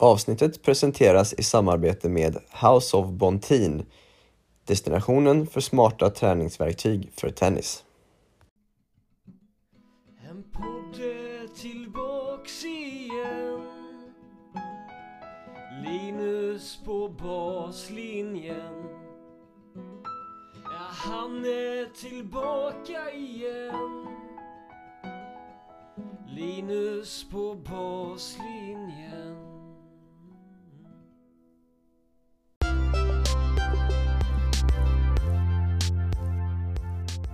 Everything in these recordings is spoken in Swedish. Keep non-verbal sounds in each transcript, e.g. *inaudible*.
Avsnittet presenteras i samarbete med House of Bontin, destinationen för smarta träningsverktyg för tennis. En podd tillbaks igen. Linus på baslinjen. Ja, han är tillbaka igen. Linus på baslinjen.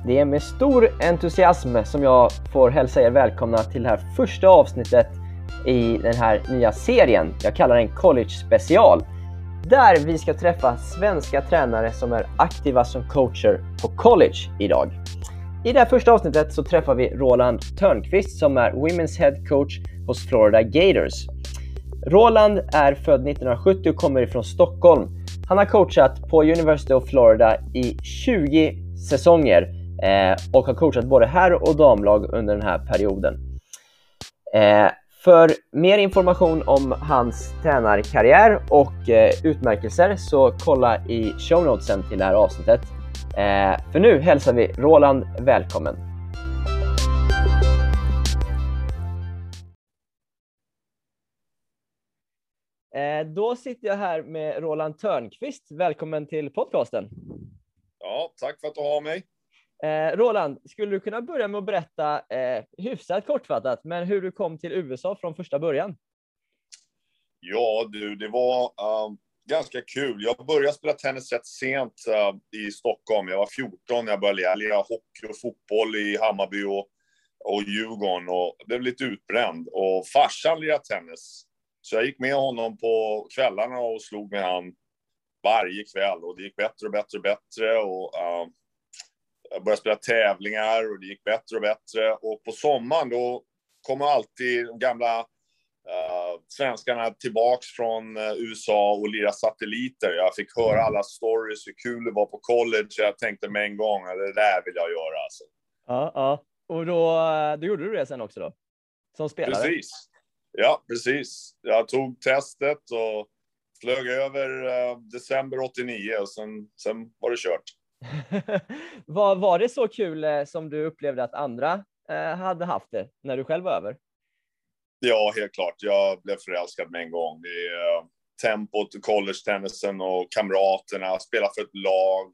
Det är med stor entusiasm som jag får hälsa er välkomna till det här första avsnittet i den här nya serien. Jag kallar den College special. Där vi ska träffa svenska tränare som är aktiva som coacher på college idag. I det här första avsnittet så träffar vi Roland Törnqvist som är Women's Head Coach hos Florida Gators. Roland är född 1970 och kommer ifrån Stockholm. Han har coachat på University of Florida i 20 säsonger Eh, och har coachat både herr och damlag under den här perioden. Eh, för mer information om hans tränarkarriär och eh, utmärkelser så kolla i show notesen till det här avsnittet. Eh, för nu hälsar vi Roland välkommen. Eh, då sitter jag här med Roland Törnqvist. Välkommen till podcasten. Ja, tack för att du har mig. Eh, Roland, skulle du kunna börja med att berätta, eh, hyfsat kortfattat, men hur du kom till USA från första början? Ja, du, det var uh, ganska kul. Jag började spela tennis rätt sent uh, i Stockholm. Jag var 14 när jag började lira hockey och fotboll i Hammarby och, och Djurgården och blev lite utbränd. Och farsan lirade tennis. Så jag gick med honom på kvällarna och slog med han varje kväll och det gick bättre och bättre och bättre. Och, uh, jag började spela tävlingar och det gick bättre och bättre. Och på sommaren då kommer alltid de gamla uh, svenskarna tillbaks från uh, USA och lira satelliter. Jag fick höra alla stories, hur kul det var på college. Jag tänkte med en gång, det där vill jag göra. Alltså. Ja, ja. Och då, då gjorde du det sen också då? Som spelare? Precis. Ja, precis. Jag tog testet och flög över uh, december 89 och sen, sen var det kört. *laughs* var, var det så kul eh, som du upplevde att andra eh, hade haft det när du själv var över? Ja, helt klart. Jag blev förälskad med en gång. Det är uh, tempot, college-tennisen och kamraterna, spela för ett lag.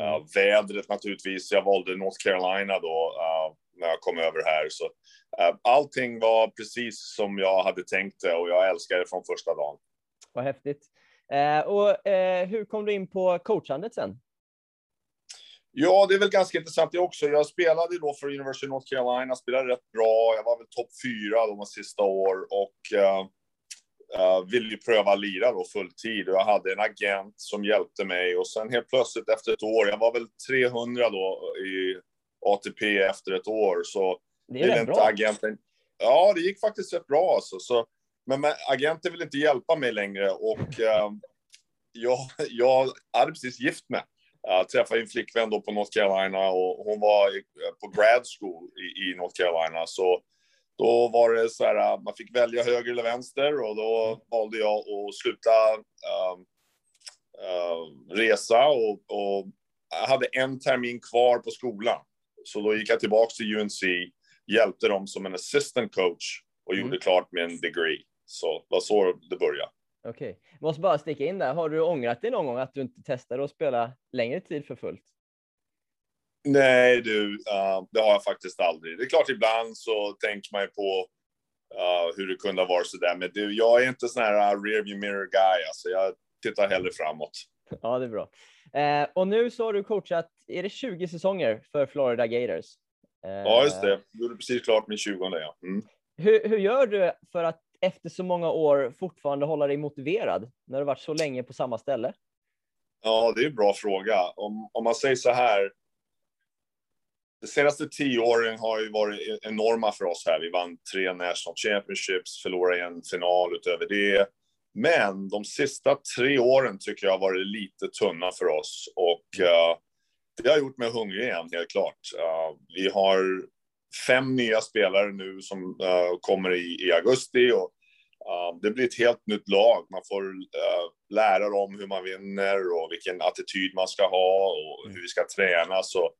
Uh, vädret naturligtvis. Jag valde North Carolina då uh, när jag kom över här. Så, uh, allting var precis som jag hade tänkt det och jag älskade det från första dagen. Vad häftigt. och hur kom du in på coachandet sen? Ja, det är väl ganska intressant det också. Jag spelade då för University of North Carolina, spelade rätt bra. Jag var väl topp fyra de sista år och uh, uh, ville ju pröva lira då fulltid. Och jag hade en agent som hjälpte mig och sen helt plötsligt efter ett år, jag var väl 300 då i ATP efter ett år, så det är rätt bra. agenten. Ja, det gick faktiskt rätt bra alltså. Så, men, men agenten vill inte hjälpa mig längre och uh, jag, jag hade precis gift mig. Jag träffade en flickvän då på North Carolina och hon var på grad school i, i North Carolina. Så då var det så här, man fick välja höger eller vänster och då valde jag att sluta uh, uh, resa och, och jag hade en termin kvar på skolan. Så då gick jag tillbaka till UNC, hjälpte dem som en assistant coach och mm. gjorde klart en degree. Så det var så det började. Okej, okay. måste bara sticka in där. Har du ångrat dig någon gång att du inte testade att spela längre tid för fullt? Nej, du, uh, det har jag faktiskt aldrig. Det är klart, ibland så tänker man ju på uh, hur det kunde ha varit så där. Men du, jag är inte sån här uh, rear view mirror guy. Alltså, jag tittar hellre framåt. *laughs* Ja, det är bra. Eh, och nu så har du coachat, är det 20 säsonger för Florida Gators? Eh, ja, just det. Du gjorde precis klart min 20 ja. Mm. Hur, hur gör du för att efter så många år fortfarande hålla dig motiverad när du varit så länge på samma ställe? Ja, det är en bra fråga. Om, om man säger så här. De senaste tio åren har ju varit e-, enorma för oss här. Vi vann tre National Championships, förlorade en final utöver det. Men de sista tre åren tycker jag har varit lite tunna för oss och uh, det har gjort mig hungrig igen, helt klart. Uh, vi har fem nya spelare nu som uh, kommer i, i augusti och Uh, det blir ett helt nytt lag. Man får uh, lära dem hur man vinner och vilken attityd man ska ha och mm. hur vi ska träna. Så mm.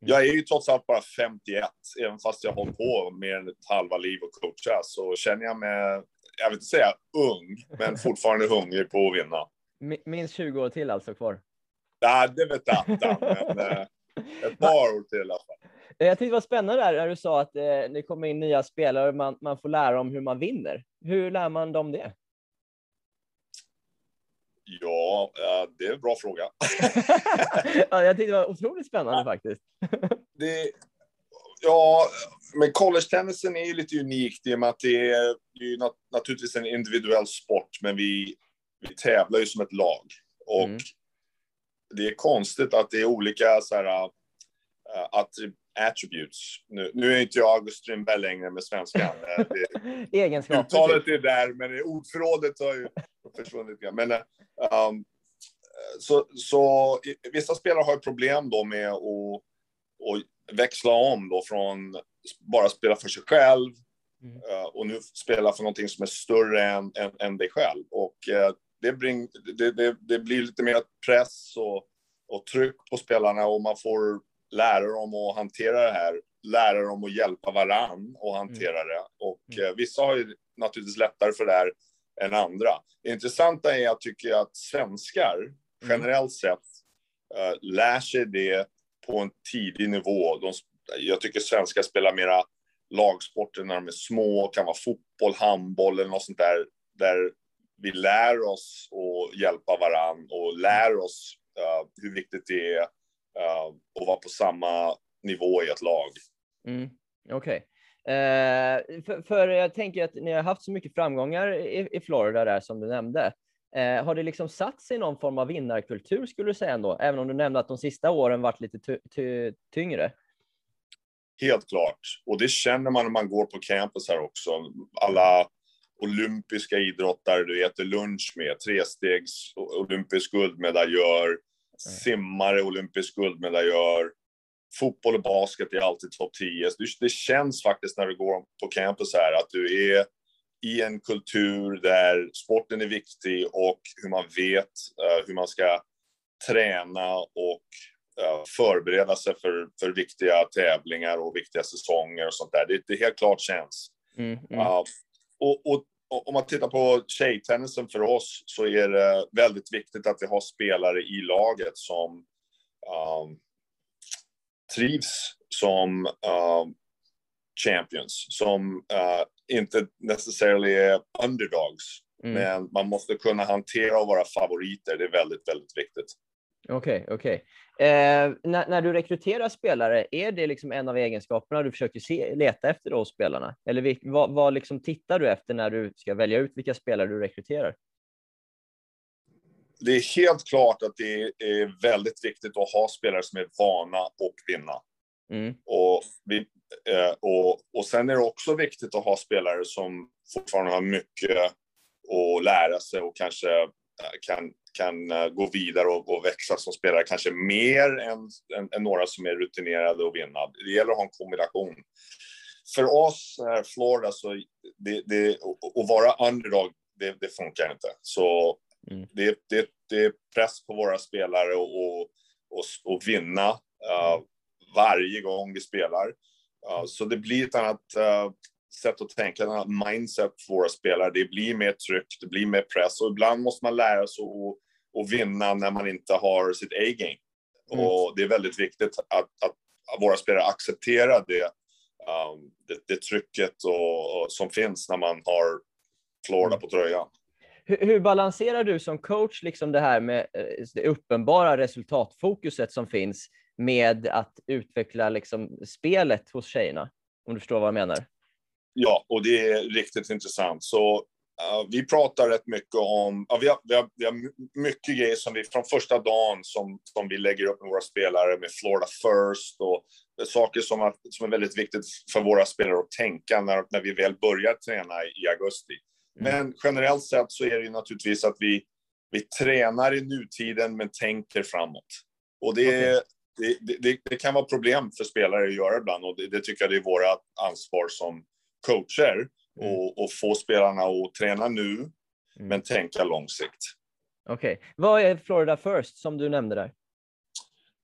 jag är ju trots allt bara 51, även fast jag har hållit på mer än ett halva liv och coacha, så känner jag mig, jag vill inte säga ung, men *laughs* fortfarande hungrig på att vinna. Minst 20 år till alltså kvar? Nej, det vet jag inte, men ett par år till i alla fall. Jag tyckte det var spännande där när du sa att eh, det kommer in nya spelare och man, man får lära dem hur man vinner. Hur lär man dem det? Ja, det är en bra fråga. *laughs* ja, jag tyckte det var otroligt spännande faktiskt. *laughs* det, ja, men college-tennisen är ju lite unikt i och med att det är, det är nat naturligtvis en individuell sport, men vi, vi tävlar ju som ett lag. Och mm. det är konstigt att det är olika så här, uh, attributes. Nu, nu är inte jag August Strindberg längre med svenskan. *laughs* Egenskaper. Uttalet är där, men ordförrådet har ju försvunnit. Men, um, så, så vissa spelare har problem då med att, att växla om då från bara spela för sig själv mm. uh, och nu spela för någonting som är större än, än, än dig själv. Och det, bring, det, det, det, blir lite mer press och, och tryck på spelarna och man får lära dem att hantera det här, lära dem att hjälpa varann och hantera mm. det. Och mm. eh, vissa har ju naturligtvis lättare för det här än andra. Det intressanta är, jag tycker att svenskar mm. generellt sett uh, lär sig det på en tidig nivå. De, jag tycker svenskar spelar mera lagsporter när de är små, kan vara fotboll, handboll eller något sånt där, där vi lär oss att hjälpa varann och lär oss uh, hur viktigt det är uh, och vara på samma nivå i ett lag. Mm, Okej. Okay. Uh, för, för, jag tänker att ni har haft så mycket framgångar i, i Florida där som du nämnde. Uh, har det liksom satt sig någon form av vinnarkultur skulle du säga ändå? Även om du nämnde att de sista åren varit lite ty ty tyngre. Helt klart. Och det känner man när man går på campus här också. Alla olympiska idrottare du äter lunch med, trestegs olympisk guldmedaljör, simmare, olympisk guldmedaljör. Fotboll och basket är alltid topp 10. Det känns faktiskt när du går på campus här att du är i en kultur där sporten är viktig och hur man vet uh, hur man ska träna och uh, förbereda sig för, för viktiga tävlingar och viktiga säsonger och sånt där. Det, det helt klart känns. Mm, mm. Uh, och, och, om man tittar på tjejtennisen för oss så är det väldigt viktigt att vi har spelare i laget som um, trivs som um, champions, som uh, inte necessarily är underdogs. Mm. Men man måste kunna hantera och vara favoriter. Det är väldigt, väldigt viktigt. Okej, okay, okej. Okay. Eh, när, när, du rekryterar spelare, är det liksom en av egenskaperna du försöker se, leta efter hos spelarna? Eller vil, vad, vad liksom tittar du efter när du ska välja ut vilka spelare du rekryterar? Det är helt klart att det är väldigt viktigt att ha spelare som är vana och vinna. Mm. Och, vi, eh, och, och sen är det också viktigt att ha spelare som fortfarande har mycket att lära sig och kanske kan kan eh, gå vidare och, och växa som spelare, kanske mer än, än, än, några som är rutinerade och vinna. Det gäller att ha en kombination. För oss här Florida, så det, det, att vara underdog, det, det funkar inte. Så mm. det, det, det är press på våra spelare och, och, och vinna uh, varje gång vi spelar. Uh, så det blir ett annat uh, sätt att tänka, annat mindset för våra spelare. Det blir mer tryck, det blir mer press och ibland måste man lära sig att och vinna när man inte har sitt A-game. Mm. Och det är väldigt viktigt att, att, att våra spelare accepterar det, um, det, det, trycket och, och, som finns när man har Florida på tröjan. Hur, hur, balanserar du som coach liksom det här med eh, det uppenbara resultatfokuset som finns med att utveckla liksom spelet hos tjejerna? Om du förstår vad jag menar? Ja, och det är riktigt intressant. Så Uh, vi pratar rätt mycket om, uh, vi, har, vi, har, vi har mycket grejer som vi från första dagen som, som vi lägger upp med våra spelare med Florida First och saker som är, som är väldigt viktigt för våra spelare att tänka när, när vi väl börjar träna i, i augusti. Mm. Men generellt sett så är det ju naturligtvis att vi, vi tränar i nutiden men tänker framåt. Och det, okay. det, det, det, kan vara problem för spelare att göra ibland och det, det tycker jag det är våra ansvar som coacher Mm. och, och få spelarna att träna nu, men tänka långsikt. Okej. Vad är Florida First som du nämnde där?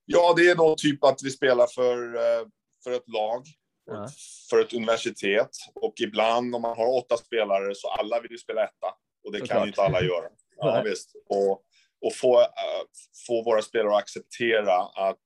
Ja, det är då typ att vi spelar för, eh, för ett lag, Ja. för ett universitet. Och ibland om man har åtta spelare så alla vill ju spela etta. Och det kan Såklart. ju inte alla göra. *laughs* Ja, visst. Och, och få, eh, få våra spelare att acceptera att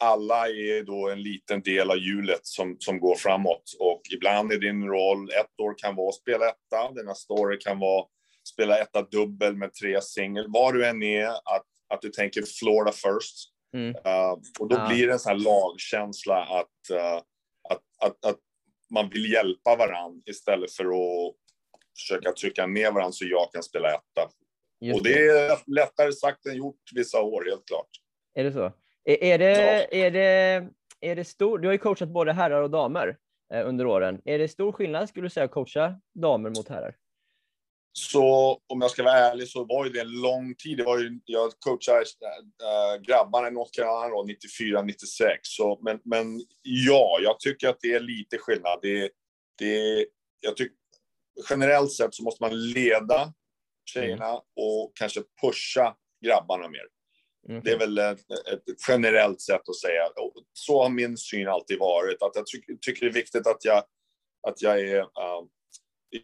alla är då en liten del av hjulet som, som går framåt. Och ibland är din roll, ett år kan vara att spela etta, nästa år kan vara spela etta dubbel med tre singel. Vad du än är, att, att du tänker Florida first. Mm. Uh, och då Ja. blir det en sån här lagkänsla att, uh, att, att, att man vill hjälpa varandra istället för att försöka trycka ner varandra så jag kan spela etta. Just och det är lättare sagt än gjort vissa år, helt klart. Är det så? Är, det, är, det, är det stor... Du har ju coachat både herrar och damer eh, under åren. Är det stor skillnad skulle du säga att coacha damer mot herrar? Så om jag ska vara ärlig så var ju det en lång tid. Det var ju, jag coachade äh, grabbarna i North Carolina då, 94, 96. Så, men, men ja, jag tycker att det är lite skillnad. Det, det, jag tycker, generellt sett så måste man leda tjejerna och kanske pusha grabbarna mer. Mm. Det är väl ett, ett generellt sätt att säga. Så har min syn alltid varit. Att jag tycker, tycker det är viktigt att jag, att jag är uh,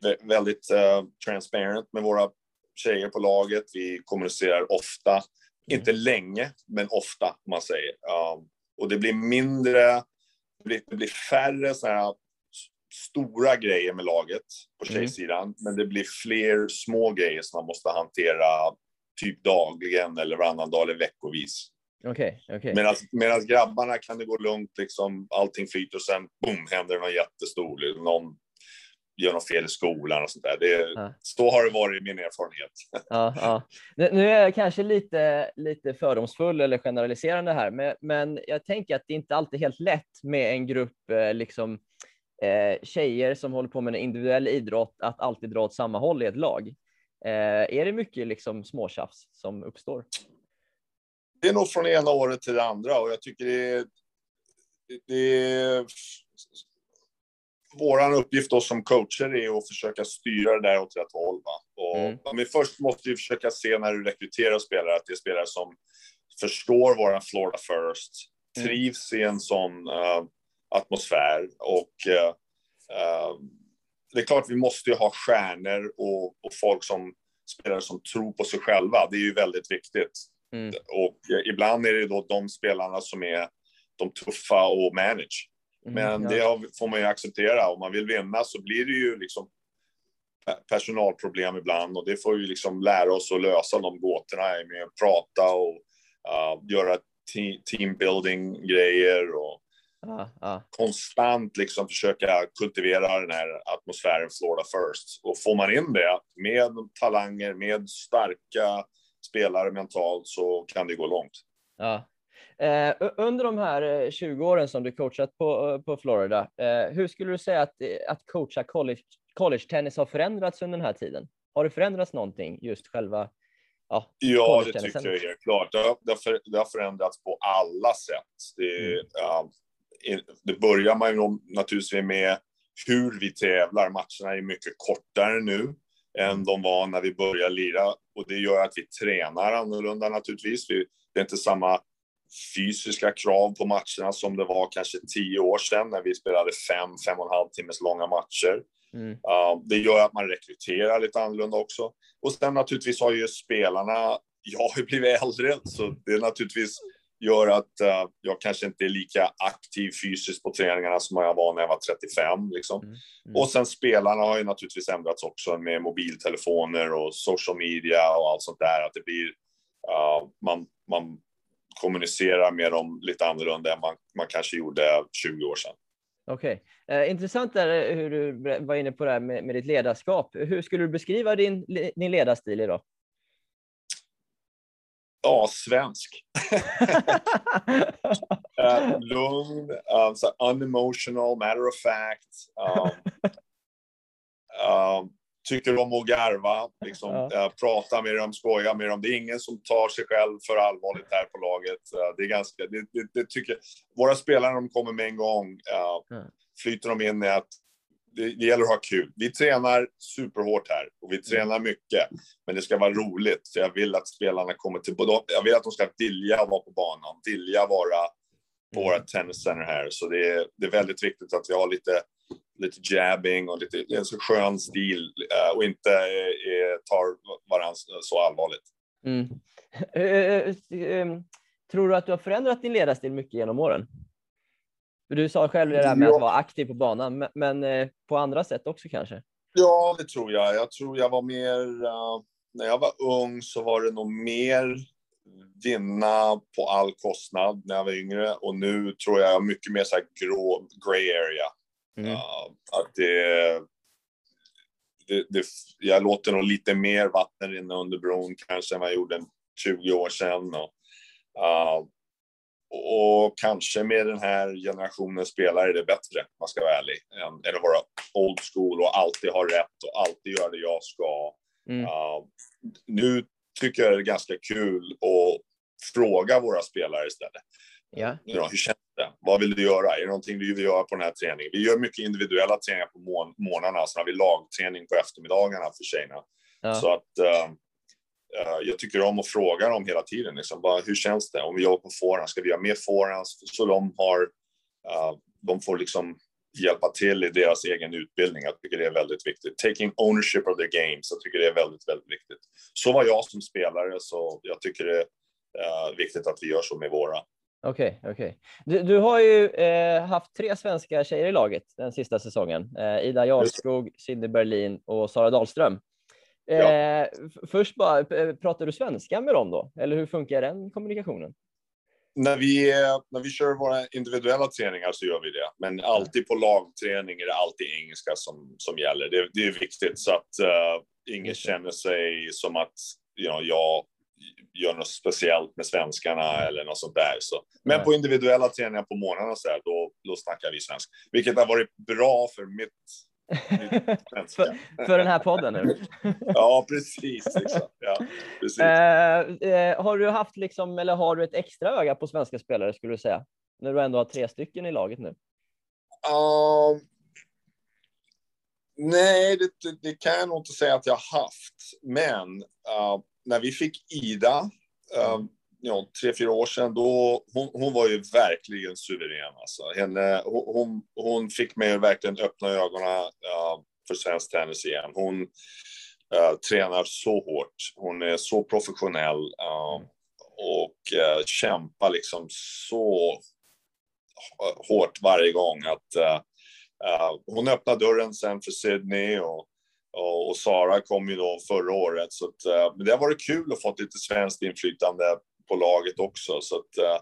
vä- väldigt uh, transparent med våra tjejer på laget. Vi kommunicerar ofta. Inte länge, men ofta, om man säger. Um, och det blir mindre, det blir, det blir färre sådana här stora grejer med laget på Mm. tjejsidan. Men det blir fler små grejer som man måste hantera typ dagligen eller varannan dag eller veckovis. Okej, okej. Medan grabbarna kan det gå lugnt, liksom, allting flyter och sen boom, händer något jättestort. liksom, Någon gör något fel i skolan och sånt där. Det, Ja. Så har det varit i min erfarenhet. *laughs* Ja, ja. Nu, nu är jag kanske lite, lite fördomsfull eller generaliserande här, men, men jag tänker att det inte alltid är helt lätt med en grupp eh, liksom, eh, tjejer som håller på med en individuell idrott att alltid dra åt samma håll i ett lag. Eh, är det mycket liksom, småtjafs som uppstår? Det är nog från ena året till det andra och jag tycker det är, det är vår uppgift då som coacher är att försöka styra det där åt rätt håll. Va? Och, Mm. Men först måste vi försöka se när du rekryterar spelare att det är spelare som förstår våran Florida First, Mm. trivs i en sån eh, atmosfär och eh, eh, det är klart vi måste ju ha stjärnor och, och folk som spelare som tror på sig själva. Det är ju väldigt viktigt. Mm. Och eh, ibland är det då de spelarna som är de tuffa och manage. Mm, Men ja. det får man ju acceptera. Om man vill vinna så blir det ju liksom pe- personalproblem ibland och det får vi liksom lära oss att lösa de gåtorna med att prata och uh, göra te- teambuilding-grejer och Ja, ja. konstant liksom försöka kultivera den här atmosfären Florida first. Och får man in det med talanger, med starka spelare mentalt så kan det gå långt. Ja. Eh, under de här eh, 20 åren som du coachat på, eh, på Florida, eh, hur skulle du säga att, eh, att coacha college, college tennis har förändrats under den här tiden? Har det förändrats någonting, just själva ja, Ja, det tycker jag helt klart. Det har, det, har förändrats på alla sätt. Det, Mm. ja, det börjar man ju naturligtvis med hur vi tävlar. Matcherna är mycket kortare nu än de var när vi började lira och det gör att vi tränar annorlunda naturligtvis. Vi, det är inte samma fysiska krav på matcherna som det var kanske tio år sedan när vi spelade fem, fem och en halv timmes långa matcher. Mm. Ja, det gör att man rekryterar lite annorlunda också. Och sen naturligtvis har ju spelarna, jag har ju blivit äldre, så det naturligtvis gör att eh, jag kanske inte är lika aktiv fysiskt på träningarna som jag var när jag var 35. Liksom. Mm. Mm. Och sen spelarna har ju naturligtvis ändrats också med mobiltelefoner och social media och allt sånt där. Att det blir, eh, man, man kommunicerar med dem lite annorlunda än man, man kanske gjorde 20 år sedan. Okej. Eh, intressant där hur du var inne på det här med, med ditt ledarskap. Hur skulle du beskriva din, din ledarstil idag? Ja, svensk. Uh, *laughs* lugn, um, så unemotional, matter of fact. Um, um, tycker om att garva, liksom, Ja. uh, prata med dem, skoja med dem. Det är ingen som tar sig själv för allvarligt här på laget. Uh, det är ganska, det, det, det tycker, våra spelare, de kommer med en gång, Ja. flyter de in i att det, det gäller att ha kul. Vi tränar superhårt här och vi tränar mycket, men det ska vara roligt. För jag vill att spelarna kommer till, jag vill att de ska vilja vara på banan, vilja vara på Mm. våra tenniscenter här. Så det är, det är väldigt viktigt att vi har lite, lite jabbing och lite, en så skön stil eh, och inte eh, tar varandra så allvarligt. Mm. Eh, eh, eh, Tror du att du har förändrat din ledarstil mycket genom åren? Du sa själv det där med Ja. att vara aktiv på banan, men- eh, på andra sätt också kanske? Ja, det tror jag. Jag tror jag var mer... eh, när jag var ung så var det nog mer vinna på all kostnad när jag var yngre. Och nu tror jag mycket mer så här grå, grey area. Mm. Ja, att det, det, det... Jag låter nog lite mer vatten rinna under bron kanske än vad jag gjorde 20 år sedan. Och, ja, och kanske med den här generationen spelare är det bättre, om man ska vara ärlig, än, än att vara old school och alltid ha rätt och alltid göra det jag ska. Mm. Ja, nu tycker jag det är ganska kul att fråga våra spelare istället. Ja. Ja, hur känns det? Vad vill du göra? Är det någonting du vill göra på den här träningen? Vi gör mycket individuella träningar på morgnarna, så har vi lagträning på eftermiddagarna för tjejerna. Ja. Så att eh, jag tycker om att fråga dem hela tiden. Liksom, bara, hur känns det? Om vi jobbar på forehand, ska vi göra mer forehand? Så de har, eh, de får liksom hjälpa till i deras egen utbildning. Jag tycker det är väldigt viktigt. Taking ownership of their games. Jag tycker det är väldigt, väldigt viktigt. Så var jag som spelare, så jag tycker det är eh, viktigt att vi gör så med våra. Okej, okej. Du, du har ju eh, haft tre svenska tjejer i laget den sista säsongen. Eh, Ida Jarlskog, Cindy Berlin och Sara Dahlström. Eh, Ja. f- Först bara, eh, pratar du svenska med dem då? Eller hur funkar den kommunikationen? När vi, eh, när vi kör våra individuella träningar så gör vi det. Men alltid på lagträning är det alltid engelska som, som gäller. Det, det är viktigt så att uh, ingen känner sig som att you know, jag gör något speciellt med svenskarna eller något sånt där. Så. Men Nej. på individuella träningar på morgnarna så här, då, då snackar vi svenska. Vilket har varit bra för mitt. För, för den här podden nu. *laughs* Ja, precis. Exakt. Ja, precis. Eh, eh, har du haft liksom, eller har du ett extra öga på svenska spelare skulle du säga? När du ändå har tre stycken i laget nu. Um, nej, det, det, det kan jag nog inte säga att jag har haft. Men uh, när vi fick Ida, um, ja, tre, fyra år sedan, då, hon, hon var ju verkligen suverän. Alltså. Henne, hon, hon, fick mig att verkligen öppna ögonen uh, för svensk tennis igen. Hon uh, tränar så hårt. Hon är så professionell uh, och uh, kämpar liksom så hårt varje gång. Att, uh, uh, hon öppnade dörren sen för Sydney och, och, Sara kom ju då förra året. Så att, men det har varit kul att få lite svenskt inflytande på laget också. Så att, uh,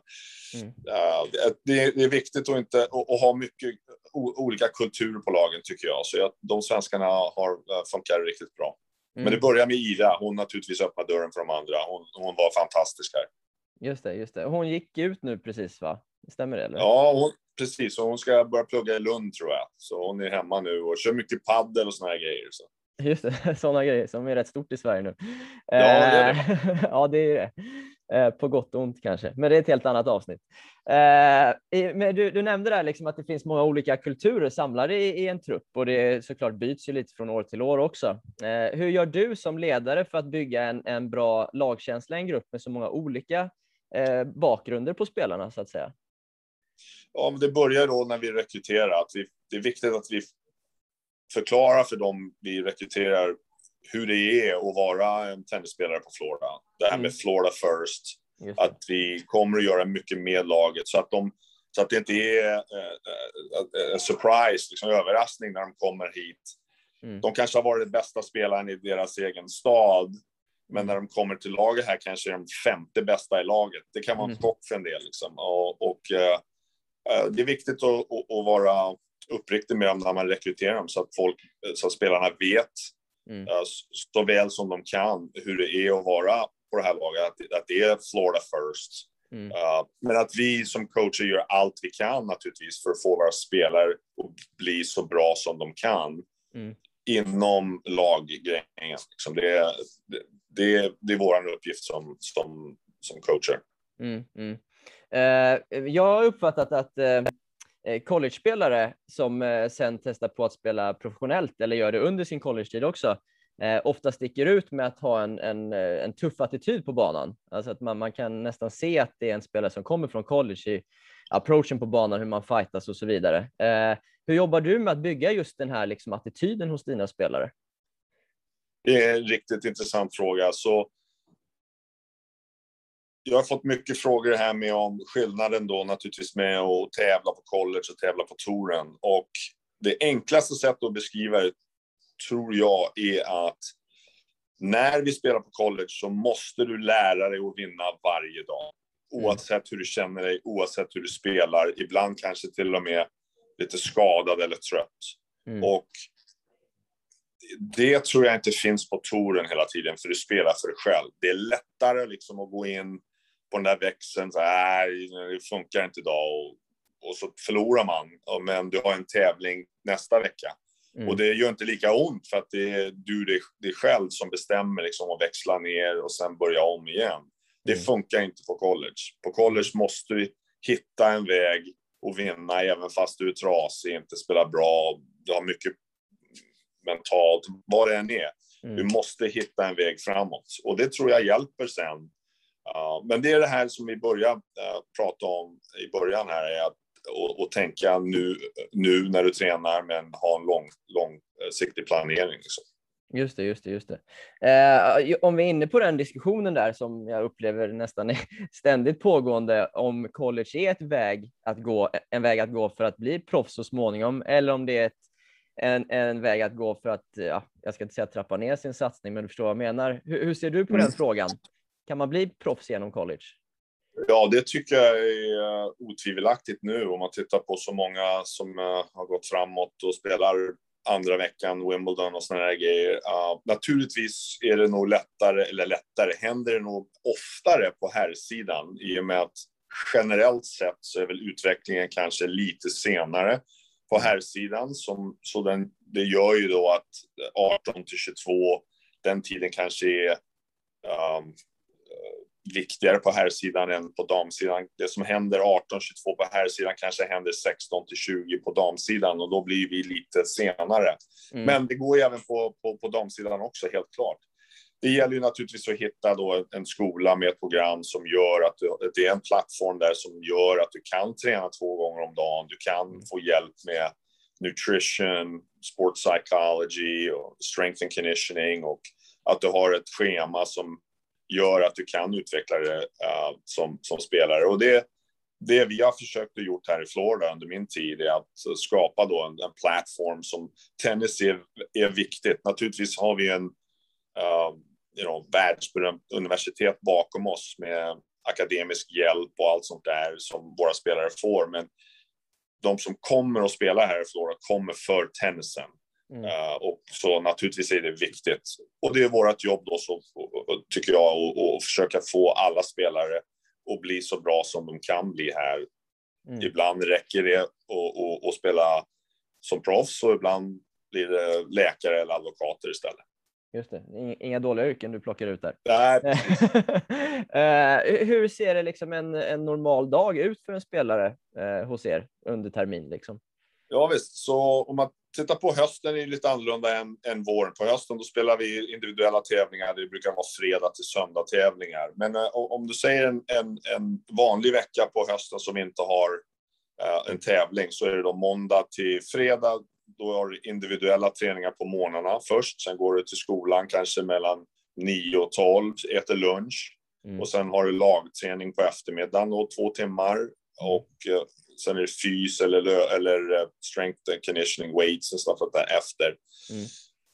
Mm. uh, det, det är viktigt att, inte, att, att ha mycket o, olika kulturer på lagen tycker jag. Så jag, de svenskarna har uh, funkat riktigt bra. Mm. Men det börjar med Ida. Hon naturligtvis öppnade dörren för de andra. Hon, hon var fantastisk här. Just det, just det. Hon gick ut nu precis va? Stämmer det? Eller? Ja, hon, precis. Och hon ska börja plugga i Lund tror jag. Så hon är hemma nu och kör mycket paddel och såna här grejer. Så. *laughs* Just det, *laughs* sådana grejer som är rätt stort i Sverige nu. det är Eh, *laughs* ja, det är det. Eh, På gott och ont kanske, men det är ett helt annat avsnitt. Eh, Men du, du nämnde där liksom att det finns många olika kulturer samlade i, i en trupp och det såklart byts ju lite från år till år också. Hur gör du som ledare för att bygga en, en bra lagkänsla i en grupp med så många olika bakgrunder på spelarna så att säga? Ja, det börjar då när vi rekryterar. Att vi, det är viktigt att vi förklarar för dem vi rekryterar hur det är att vara en tennisspelare på Florida. Det här Mm. med Florida first. Att vi kommer att göra mycket med laget så att, de, så att det inte är eh, eh, en surprise, liksom överraskning när de kommer hit. Mm. De kanske har varit den bästa spelaren i deras egen stad, men när de kommer till laget här kanske är de femte bästa i laget. Det kan vara en Mm. chock för en del. Liksom. Och, och eh, det är viktigt att, att vara uppriktig med dem när man rekryterar dem så att, folk, så att spelarna vet Mm. eh, så väl som de kan hur det är att vara på det här laget, att, att det är Florida first. Mm. Uh, men att vi som coacher gör allt vi kan naturligtvis för att få våra spelare att bli så bra som de kan Mm. inom laggrejen. Liksom det, är- det, det, är vår uppgift som, som, som coacher. Mm, mm. Eh, jag har uppfattat att eh, Eh, college-spelare som eh, sen testar på att spela professionellt eller gör det under sin college-tid också, eh, ofta sticker ut med att ha en, en, en tuff attityd på banan. Alltså att man, man kan nästan se att det är en spelare som kommer från college i approachen på banan, hur man fightas och så vidare. Hur jobbar du med att bygga just den här liksom, attityden hos dina spelare? Det är en riktigt intressant fråga. Så jag har fått mycket frågor här med om skillnaden då naturligtvis med att tävla på college och tävla på touren. Och det enklaste sättet att beskriva det tror jag är att när vi spelar på college så måste du lära dig att vinna varje dag. Oavsett hur du känner dig, oavsett hur du spelar. Ibland kanske till och med lite skadad eller trött. Mm. Och det tror jag inte finns på touren hela tiden, för du spelar för dig själv. Det är lättare liksom att gå in på den där växeln, så "Nej, det funkar inte idag, och, och så förlorar man. Men du har en tävling nästa vecka. Mm. Och det gör inte lika ont, för att det är du dig, dig själv som bestämmer liksom att växla ner och sen börja om igen. Det Mm. funkar inte på college. På college måste vi hitta en väg och vinna även fast du är trasig, inte spelar bra, du har mycket mentalt, vad det än är. Mm. Du måste hitta en väg framåt och det tror jag hjälper sen. Men det är det här som vi började uh, prata om i början här, är att och, och tänka nu, nu när du tränar, men ha en lång, långsiktig planering. Liksom. Just det, just det, just det. Eh, om vi är inne på den diskussionen där som jag upplever nästan är *laughs* ständigt pågående om college är ett väg att gå, en väg att gå för att bli proffs så småningom eller om det är ett, en, en väg att gå för att, ja, jag ska inte säga trappa ner sin satsning, men du förstår vad jag menar. Hur, hur ser du på Mm. den frågan? Kan man bli proffs genom college? Ja, det tycker jag är eh, otvivelaktigt nu om man tittar på så många som eh, har gått framåt och spelar andra veckan, Wimbledon och sådana där grejer. Uh, naturligtvis är det nog lättare, eller lättare, händer det nog oftare på herrsidan i och med att generellt sett så är väl utvecklingen kanske lite senare på herrsidan. Som, så den, det gör ju då att eh, 18 till 22, den tiden kanske är um, viktigare på herrsidan än på damsidan. Det som händer 18-22 på herrsidan kanske händer 16 till 20 på damsidan och då blir vi lite senare. Mm. Men det går ju även på, på, på damsidan också, helt klart. Det gäller ju naturligtvis att hitta då en skola med ett program som gör att du, det är en plattform där som gör att du kan träna två gånger om dagen. Du kan få hjälp med nutrition, sport psychology och strength and conditioning och att du har ett schema som gör att du kan utveckla det uh, som, som spelare. Och det, det vi har försökt att gjort här i Florida under min tid är att eh, skapa då en, en plattform som tennis är, är viktigt. Naturligtvis har vi en uh, you know, världsberömt universitet bakom oss med akademisk hjälp och allt sånt där som våra spelare får. Men de som kommer att spela här i Florida kommer för tennisen. Mm. Uh, och så naturligtvis är det viktigt. Och det är vårt jobb då, så, tycker jag, att försöka få alla spelare att bli så bra som de kan bli här. Mm. Ibland räcker det att spela som proffs och ibland blir det läkare eller advokater istället. Just det, inga, inga dåliga yrken du plockar ut där. Nej, *laughs* uh, hur ser det liksom en, en normal dag ut för en spelare uh, hos er under termin? Liksom? Ja visst, så om man tittar på hösten är det lite annorlunda än, än våren. På hösten då spelar vi individuella tävlingar. Det brukar vara fredag till söndag tävlingar. Men uh, om du säger en, en, en, vanlig vecka på hösten som inte har uh, en tävling så är det då måndag till fredag. Då har du individuella träningar på morgnarna först. Sen går du till skolan kanske mellan 9 och 12, äter lunch. Mm. Och sen har du lagträning på eftermiddagen då, två timmar. Och uh, sen är det fys eller, eller strength and conditioning weights och like that efter. Mm.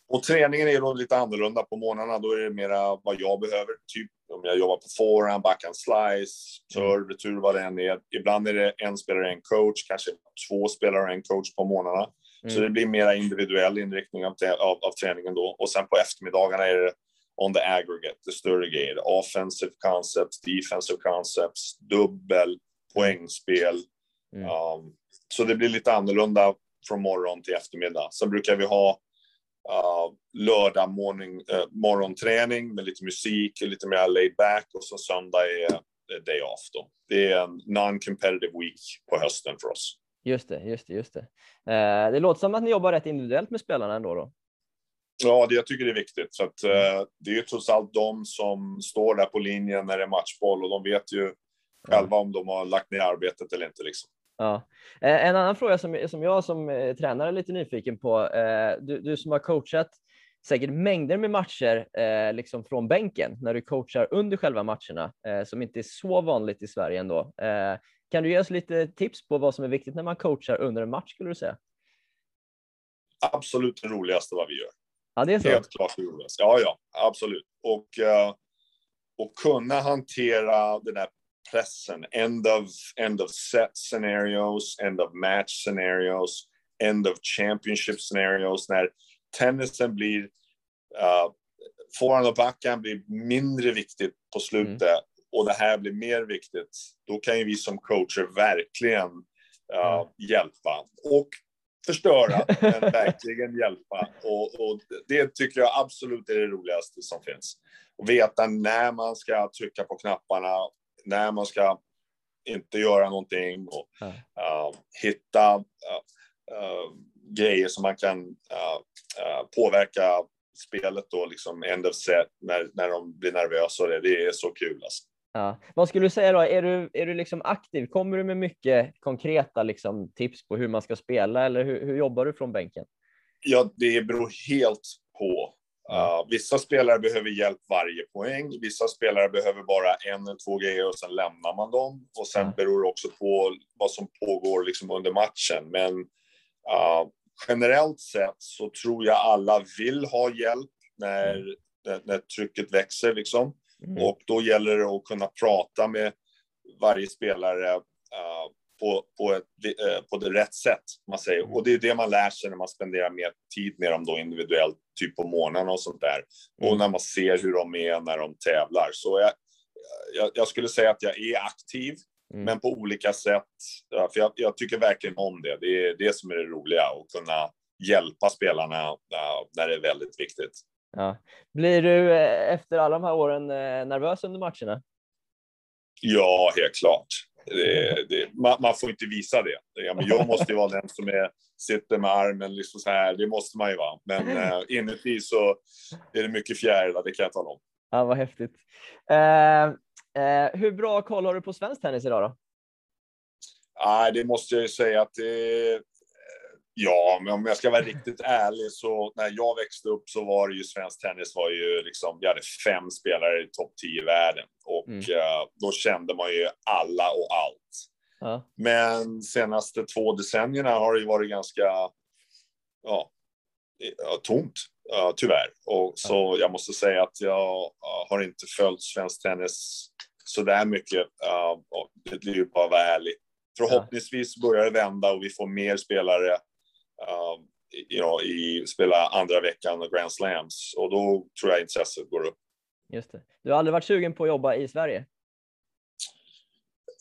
Och träningen är då lite annorlunda på morgnarna. Då är det mera vad jag behöver. Typ om jag jobbar på forehand, backhand slice, serve, retur, vad det än är. Ibland är det en spelare, en coach, kanske två spelare en coach på morgnarna. Mm. Så det blir mera individuell inriktning av, av, av träningen då. Och sen på eftermiddagarna är det on the aggregate, det större grejer. Offensive concepts, defensive concepts, dubbel, poängspel. Mm. Um, så det blir lite annorlunda från morgon till eftermiddag. Sen brukar vi ha uh, lördag morning, uh, morgonträning med lite musik, lite mer laid back och så söndag är, är day off. Då. Det är en non-competitive week på hösten för oss. Just det, just det, just det. Eh, det låter som att ni jobbar rätt individuellt med spelarna ändå då. Ja, det, jag tycker det är viktigt. För att, eh, det är ju trots allt de som står där på linjen när det är matchboll och de vet ju själva om de har lagt ner arbetet eller inte. Liksom. Ja. Eh, en annan fråga som, som jag som eh, tränare är lite nyfiken på. Eh, du, du som har coachat säkert mängder med matcher eh, liksom från bänken när du coachar under själva matcherna som inte är så vanligt i Sverige ändå. Kan du ge oss lite tips på vad som är viktigt när man coachar under en match skulle du säga? Absolut det roligaste vad vi gör. Ja, det är så. Helt klart det roligaste. Ja, ja, absolut. Och, och kunna hantera den där pressen. End of, end of set scenarios, end of match scenarios, end of championship scenarios. När tennisen blir, uh, forehand och backhand blir mindre viktigt på slutet mm. och det här blir mer viktigt. Då kan ju vi som coacher verkligen uh, mm. hjälpa. Och förstöra, *laughs* men verkligen hjälpa. Och, och, det tycker jag absolut är det roligaste som finns. Och veta när man ska trycka på knapparna, när man ska inte göra någonting och uh, hitta uh, grejer som man kan påverka spelet då, liksom end of set, när, när de blir nervösa. Det, det är så kul alltså. Ja. Vad skulle du säga då? Är du, är du liksom aktiv? Kommer du med mycket konkreta liksom, tips på hur man ska spela eller hur, hur jobbar du från bänken? Ja, det beror helt på. Uh, vissa spelare behöver hjälp varje poäng. Vissa spelare behöver bara en eller två grejer och sen lämnar man dem. Och sen ja. beror det också på vad som pågår liksom under matchen. Men uh, generellt sett så tror jag alla vill ha hjälp när, mm. när, när trycket växer. Liksom. Mm. Och då gäller det att kunna prata med varje spelare på, på, ett, uh, på det rätt sätt. Man säger. Mm. Och det är det man lär sig när man spenderar mer tid med dem då individuellt, typ på morgonen och sånt där. Mm. Och när man ser hur de är när de tävlar. Så jag, jag, jag skulle säga att jag är aktiv, mm. men på olika sätt. För jag, jag, tycker verkligen om det. Det är det som är det roliga, att kunna hjälpa spelarna när det är väldigt viktigt. Ja. Blir du eh, efter alla de här åren eh, nervös under matcherna? Ja, helt klart. Det, det, man, man, får inte visa det. Ja, men jag måste ju vara den som är, sitter med armen liksom så här. Det måste man ju vara. Men uh, inuti så är det mycket fjärilar, det kan jag tala om. Ja, vad häftigt. Uh, uh, hur bra koll har du på svensk tennis idag då? Nej, det måste jag ju säga att det, Ja, men om jag ska vara riktigt ärlig så när jag växte upp så var det ju svensk tennis var ju liksom, vi hade fem spelare i topp 10 i världen och mm. uh, då kände man ju alla och allt. Ja. Men senaste två decennierna har det ju varit ganska, ja, tomt tyvärr. Och så ja. jag måste säga att jag har inte följt svensk tennis så där mycket. det blir ju bara vara ärlig. Förhoppningsvis börjar det vända och vi får mer spelare um, you know, i spela andra veckan och Grand Slams och då tror jag intresset går upp. Just det. Du har aldrig varit sugen på att jobba i Sverige?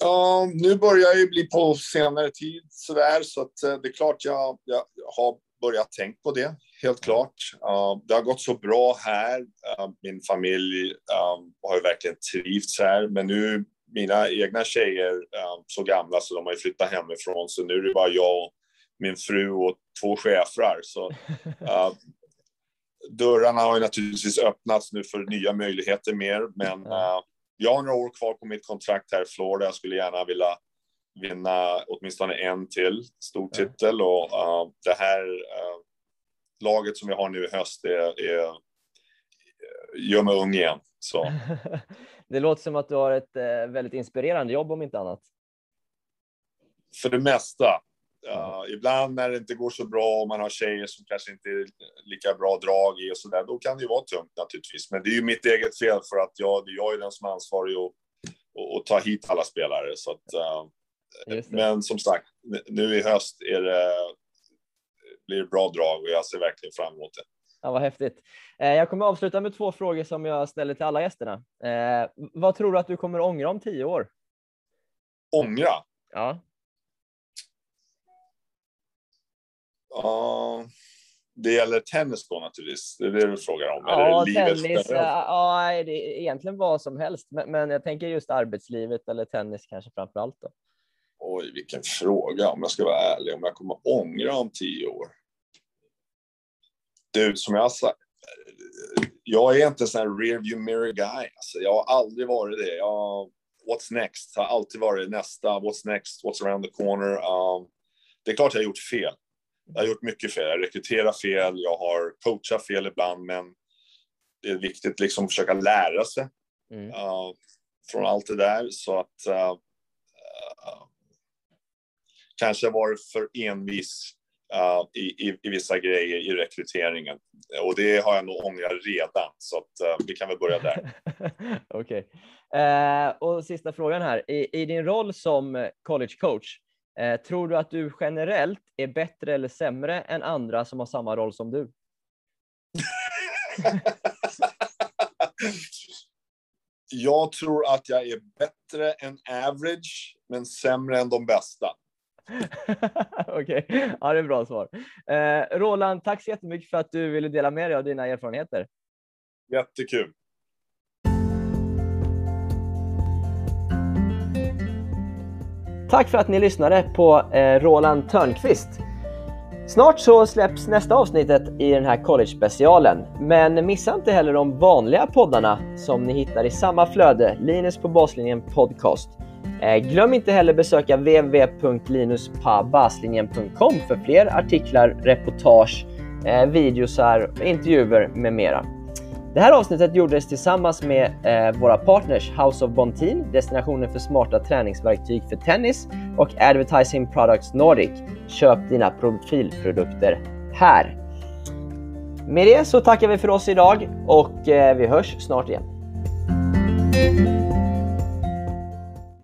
Um, nu börjar jag ju bli på senare tid sådär, så att uh, det är klart jag, jag har börjat tänka på det, helt klart. Uh, det har gått så bra här. Uh, min familj um, har ju verkligen trivts här, men nu mina egna tjejer um, så gamla så de har ju flyttat hemifrån, så nu är det bara jag och min fru och två chefrar. Så, *laughs* uh, dörrarna har ju naturligtvis öppnats nu för nya möjligheter mer, men uh, jag har några år kvar på mitt kontrakt här i Florida. Jag skulle gärna vilja vinna åtminstone en till stor titel och uh, det här uh, laget som vi har nu i höst är, är, gör mig ung igen. Så. *laughs* det låter som att du har ett väldigt inspirerande jobb om inte annat. För det mesta. Uh, ibland när det inte går så bra och man har tjejer som kanske inte är lika bra drag i och så där, då kan det ju vara tungt naturligtvis. Men det är ju mitt eget fel för att jag, jag är den som är ansvarig att och, och ta hit alla spelare. Så att, uh, men som sagt, nu i höst är det, blir det bra drag och jag ser verkligen fram emot det. Ja, vad häftigt. Eh, jag kommer avsluta med två frågor som jag ställer till alla gästerna. Eh, vad tror du att du kommer ångra om tio år? Ångra? Ja. Ja, det gäller tennis då naturligtvis. Det är det du frågar om. Ja, tennis. Ja, det är egentligen vad som helst, men, men jag tänker just arbetslivet eller tennis kanske framför allt. Då. Oj, vilken fråga om jag ska vara ärlig. Om jag kommer ångra om tio år. Du, som jag sagt, jag är inte en sån här rearview mirror guy. Alltså, jag har aldrig varit det. Jag, what's next har alltid varit nästa. What's next? What's around the corner? Um, det är klart jag har gjort fel. Jag har gjort mycket fel. Jag rekryterar fel. Jag har coachat fel ibland, men det är viktigt liksom att försöka lära sig mm. uh, från allt det där. Så att uh, uh, kanske varit för envis i, i, i, vissa grejer i rekryteringen. Och det har jag nog ångrat redan, så att, vi kan väl börja där. *laughs* Okej. Okay. Och sista frågan här. I, I, din roll som college coach, tror du att du generellt är bättre eller sämre än andra som har samma roll som du? *laughs* jag tror att jag är bättre än average, men sämre än de bästa. *laughs* Okej, okay. ja, det är bra svar. Eh, Roland, tack så jättemycket för att du ville dela med dig av dina erfarenheter. Jättekul. Tack för att ni lyssnade på eh, Roland Törnqvist. Snart så släpps nästa avsnittet i den här college-specialen. Men missa inte heller de vanliga poddarna som ni hittar i samma flöde, Linus på baslinjen podcast. Eh, glöm inte heller besöka www.linuspabaslinjen.com för fler artiklar, reportage, eh, videosar, intervjuer med mera. Det här avsnittet gjordes tillsammans med eh, våra partners House of Bontin, destinationen för smarta träningsverktyg för tennis och Advertising Products Nordic. Köp dina profilprodukter här. Med det så tackar vi för oss idag och eh, vi hörs snart igen.